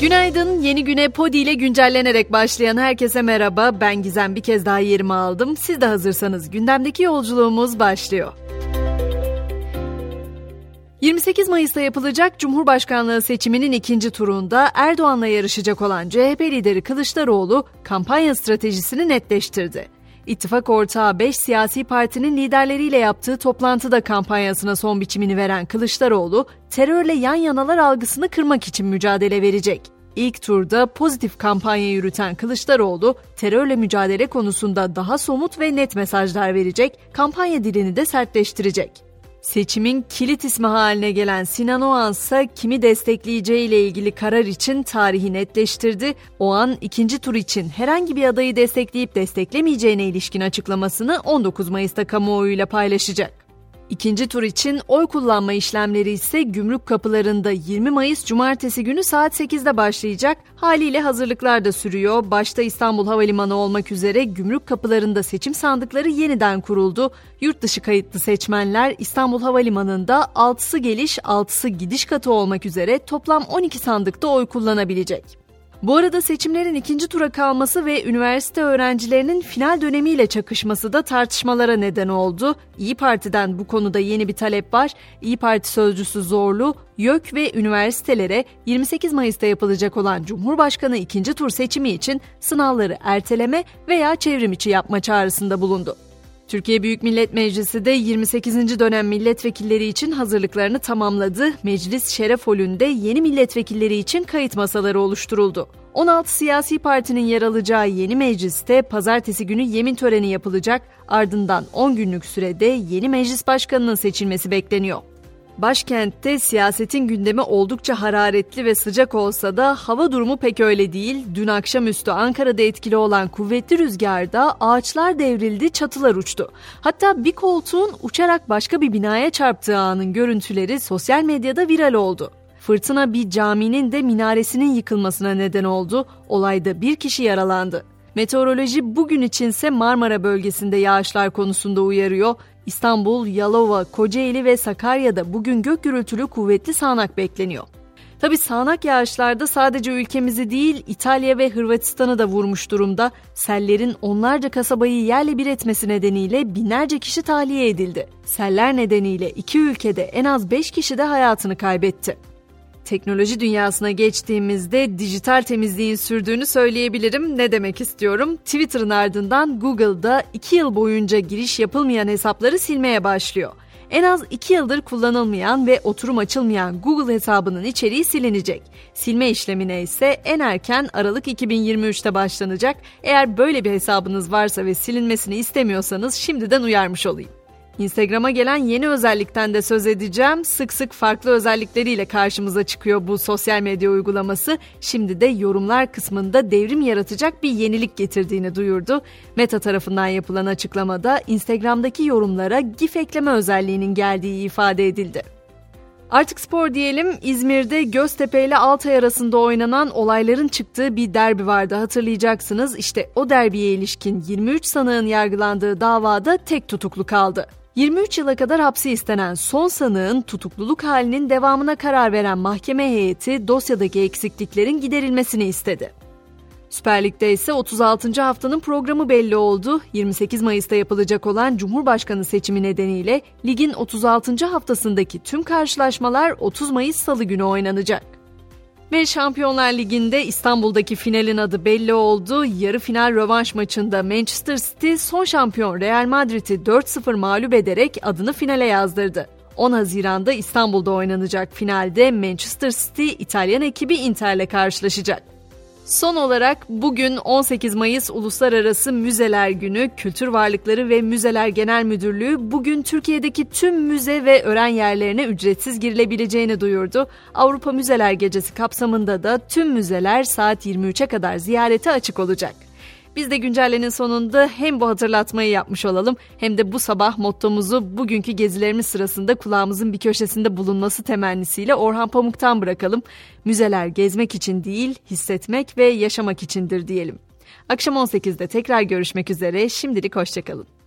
Günaydın. Yeni güne Podi ile güncellenerek başlayan herkese merhaba. Ben Gizem bir kez daha yerimi aldım. Siz de hazırsanız gündemdeki yolculuğumuz başlıyor. 28 Mayıs'ta yapılacak Cumhurbaşkanlığı seçiminin ikinci turunda Erdoğan'la yarışacak olan CHP lideri Kılıçdaroğlu kampanya stratejisini netleştirdi. İttifak ortağı 5 siyasi partinin liderleriyle yaptığı toplantıda kampanyasına son biçimini veren Kılıçdaroğlu, terörle yan yanalar algısını kırmak için mücadele verecek. İlk turda pozitif kampanya yürüten Kılıçdaroğlu, terörle mücadele konusunda daha somut ve net mesajlar verecek, kampanya dilini de sertleştirecek. Seçimin kilit ismi haline gelen Sinan Oğan ise kimi destekleyeceği ile ilgili karar için tarihi netleştirdi. Oğan ikinci tur için herhangi bir adayı destekleyip desteklemeyeceğine ilişkin açıklamasını 19 Mayıs'ta kamuoyuyla paylaşacak. İkinci tur için oy kullanma işlemleri ise gümrük kapılarında 20 Mayıs Cumartesi günü saat 8'de başlayacak. Haliyle hazırlıklar da sürüyor. Başta İstanbul Havalimanı olmak üzere gümrük kapılarında seçim sandıkları yeniden kuruldu. Yurt dışı kayıtlı seçmenler İstanbul Havalimanı'nda 6'sı geliş 6'sı gidiş katı olmak üzere toplam 12 sandıkta oy kullanabilecek. Bu arada seçimlerin ikinci tura kalması ve üniversite öğrencilerinin final dönemiyle çakışması da tartışmalara neden oldu. İyi Parti'den bu konuda yeni bir talep var. İyi Parti sözcüsü Zorlu, YÖK ve üniversitelere 28 Mayıs'ta yapılacak olan Cumhurbaşkanı ikinci tur seçimi için sınavları erteleme veya çevrimiçi yapma çağrısında bulundu. Türkiye Büyük Millet Meclisi de 28. dönem milletvekilleri için hazırlıklarını tamamladı. Meclis Şeref Holü'nde yeni milletvekilleri için kayıt masaları oluşturuldu. 16 siyasi partinin yer alacağı yeni mecliste pazartesi günü yemin töreni yapılacak. Ardından 10 günlük sürede yeni meclis başkanının seçilmesi bekleniyor. Başkentte siyasetin gündemi oldukça hararetli ve sıcak olsa da hava durumu pek öyle değil. Dün akşamüstü Ankara'da etkili olan kuvvetli rüzgarda ağaçlar devrildi, çatılar uçtu. Hatta bir koltuğun uçarak başka bir binaya çarptığı anın görüntüleri sosyal medyada viral oldu. Fırtına bir caminin de minaresinin yıkılmasına neden oldu. Olayda bir kişi yaralandı. Meteoroloji bugün içinse Marmara bölgesinde yağışlar konusunda uyarıyor. İstanbul, Yalova, Kocaeli ve Sakarya'da bugün gök gürültülü kuvvetli sağanak bekleniyor. Tabi sağanak yağışlarda sadece ülkemizi değil İtalya ve Hırvatistan'ı da vurmuş durumda. Sellerin onlarca kasabayı yerle bir etmesi nedeniyle binlerce kişi tahliye edildi. Seller nedeniyle iki ülkede en az 5 kişi de hayatını kaybetti. Teknoloji dünyasına geçtiğimizde dijital temizliğin sürdüğünü söyleyebilirim. Ne demek istiyorum? Twitter'ın ardından Google'da 2 yıl boyunca giriş yapılmayan hesapları silmeye başlıyor. En az 2 yıldır kullanılmayan ve oturum açılmayan Google hesabının içeriği silinecek. Silme işlemine ise en erken Aralık 2023'te başlanacak. Eğer böyle bir hesabınız varsa ve silinmesini istemiyorsanız şimdiden uyarmış olayım. Instagram'a gelen yeni özellikten de söz edeceğim. Sık sık farklı özellikleriyle karşımıza çıkıyor bu sosyal medya uygulaması. Şimdi de yorumlar kısmında devrim yaratacak bir yenilik getirdiğini duyurdu. Meta tarafından yapılan açıklamada Instagram'daki yorumlara GIF ekleme özelliğinin geldiği ifade edildi. Artık spor diyelim İzmir'de Göztepe ile Altay arasında oynanan olayların çıktığı bir derbi vardı hatırlayacaksınız. İşte o derbiye ilişkin 23 sanığın yargılandığı davada tek tutuklu kaldı. 23 yıla kadar hapsi istenen son sanığın tutukluluk halinin devamına karar veren mahkeme heyeti dosyadaki eksikliklerin giderilmesini istedi. Süper Lig'de ise 36. haftanın programı belli oldu. 28 Mayıs'ta yapılacak olan Cumhurbaşkanı seçimi nedeniyle ligin 36. haftasındaki tüm karşılaşmalar 30 Mayıs Salı günü oynanacak. Ve Şampiyonlar Ligi'nde İstanbul'daki finalin adı belli oldu. Yarı final rövanş maçında Manchester City son şampiyon Real Madrid'i 4-0 mağlup ederek adını finale yazdırdı. 10 Haziran'da İstanbul'da oynanacak finalde Manchester City İtalyan ekibi Inter'le karşılaşacak. Son olarak bugün 18 Mayıs Uluslararası Müzeler Günü Kültür Varlıkları ve Müzeler Genel Müdürlüğü bugün Türkiye'deki tüm müze ve öğren yerlerine ücretsiz girilebileceğini duyurdu. Avrupa Müzeler Gecesi kapsamında da tüm müzeler saat 23'e kadar ziyarete açık olacak. Biz de güncellenin sonunda hem bu hatırlatmayı yapmış olalım hem de bu sabah mottomuzu bugünkü gezilerimiz sırasında kulağımızın bir köşesinde bulunması temennisiyle Orhan Pamuk'tan bırakalım. Müzeler gezmek için değil, hissetmek ve yaşamak içindir diyelim. Akşam 18'de tekrar görüşmek üzere. Şimdilik hoşçakalın.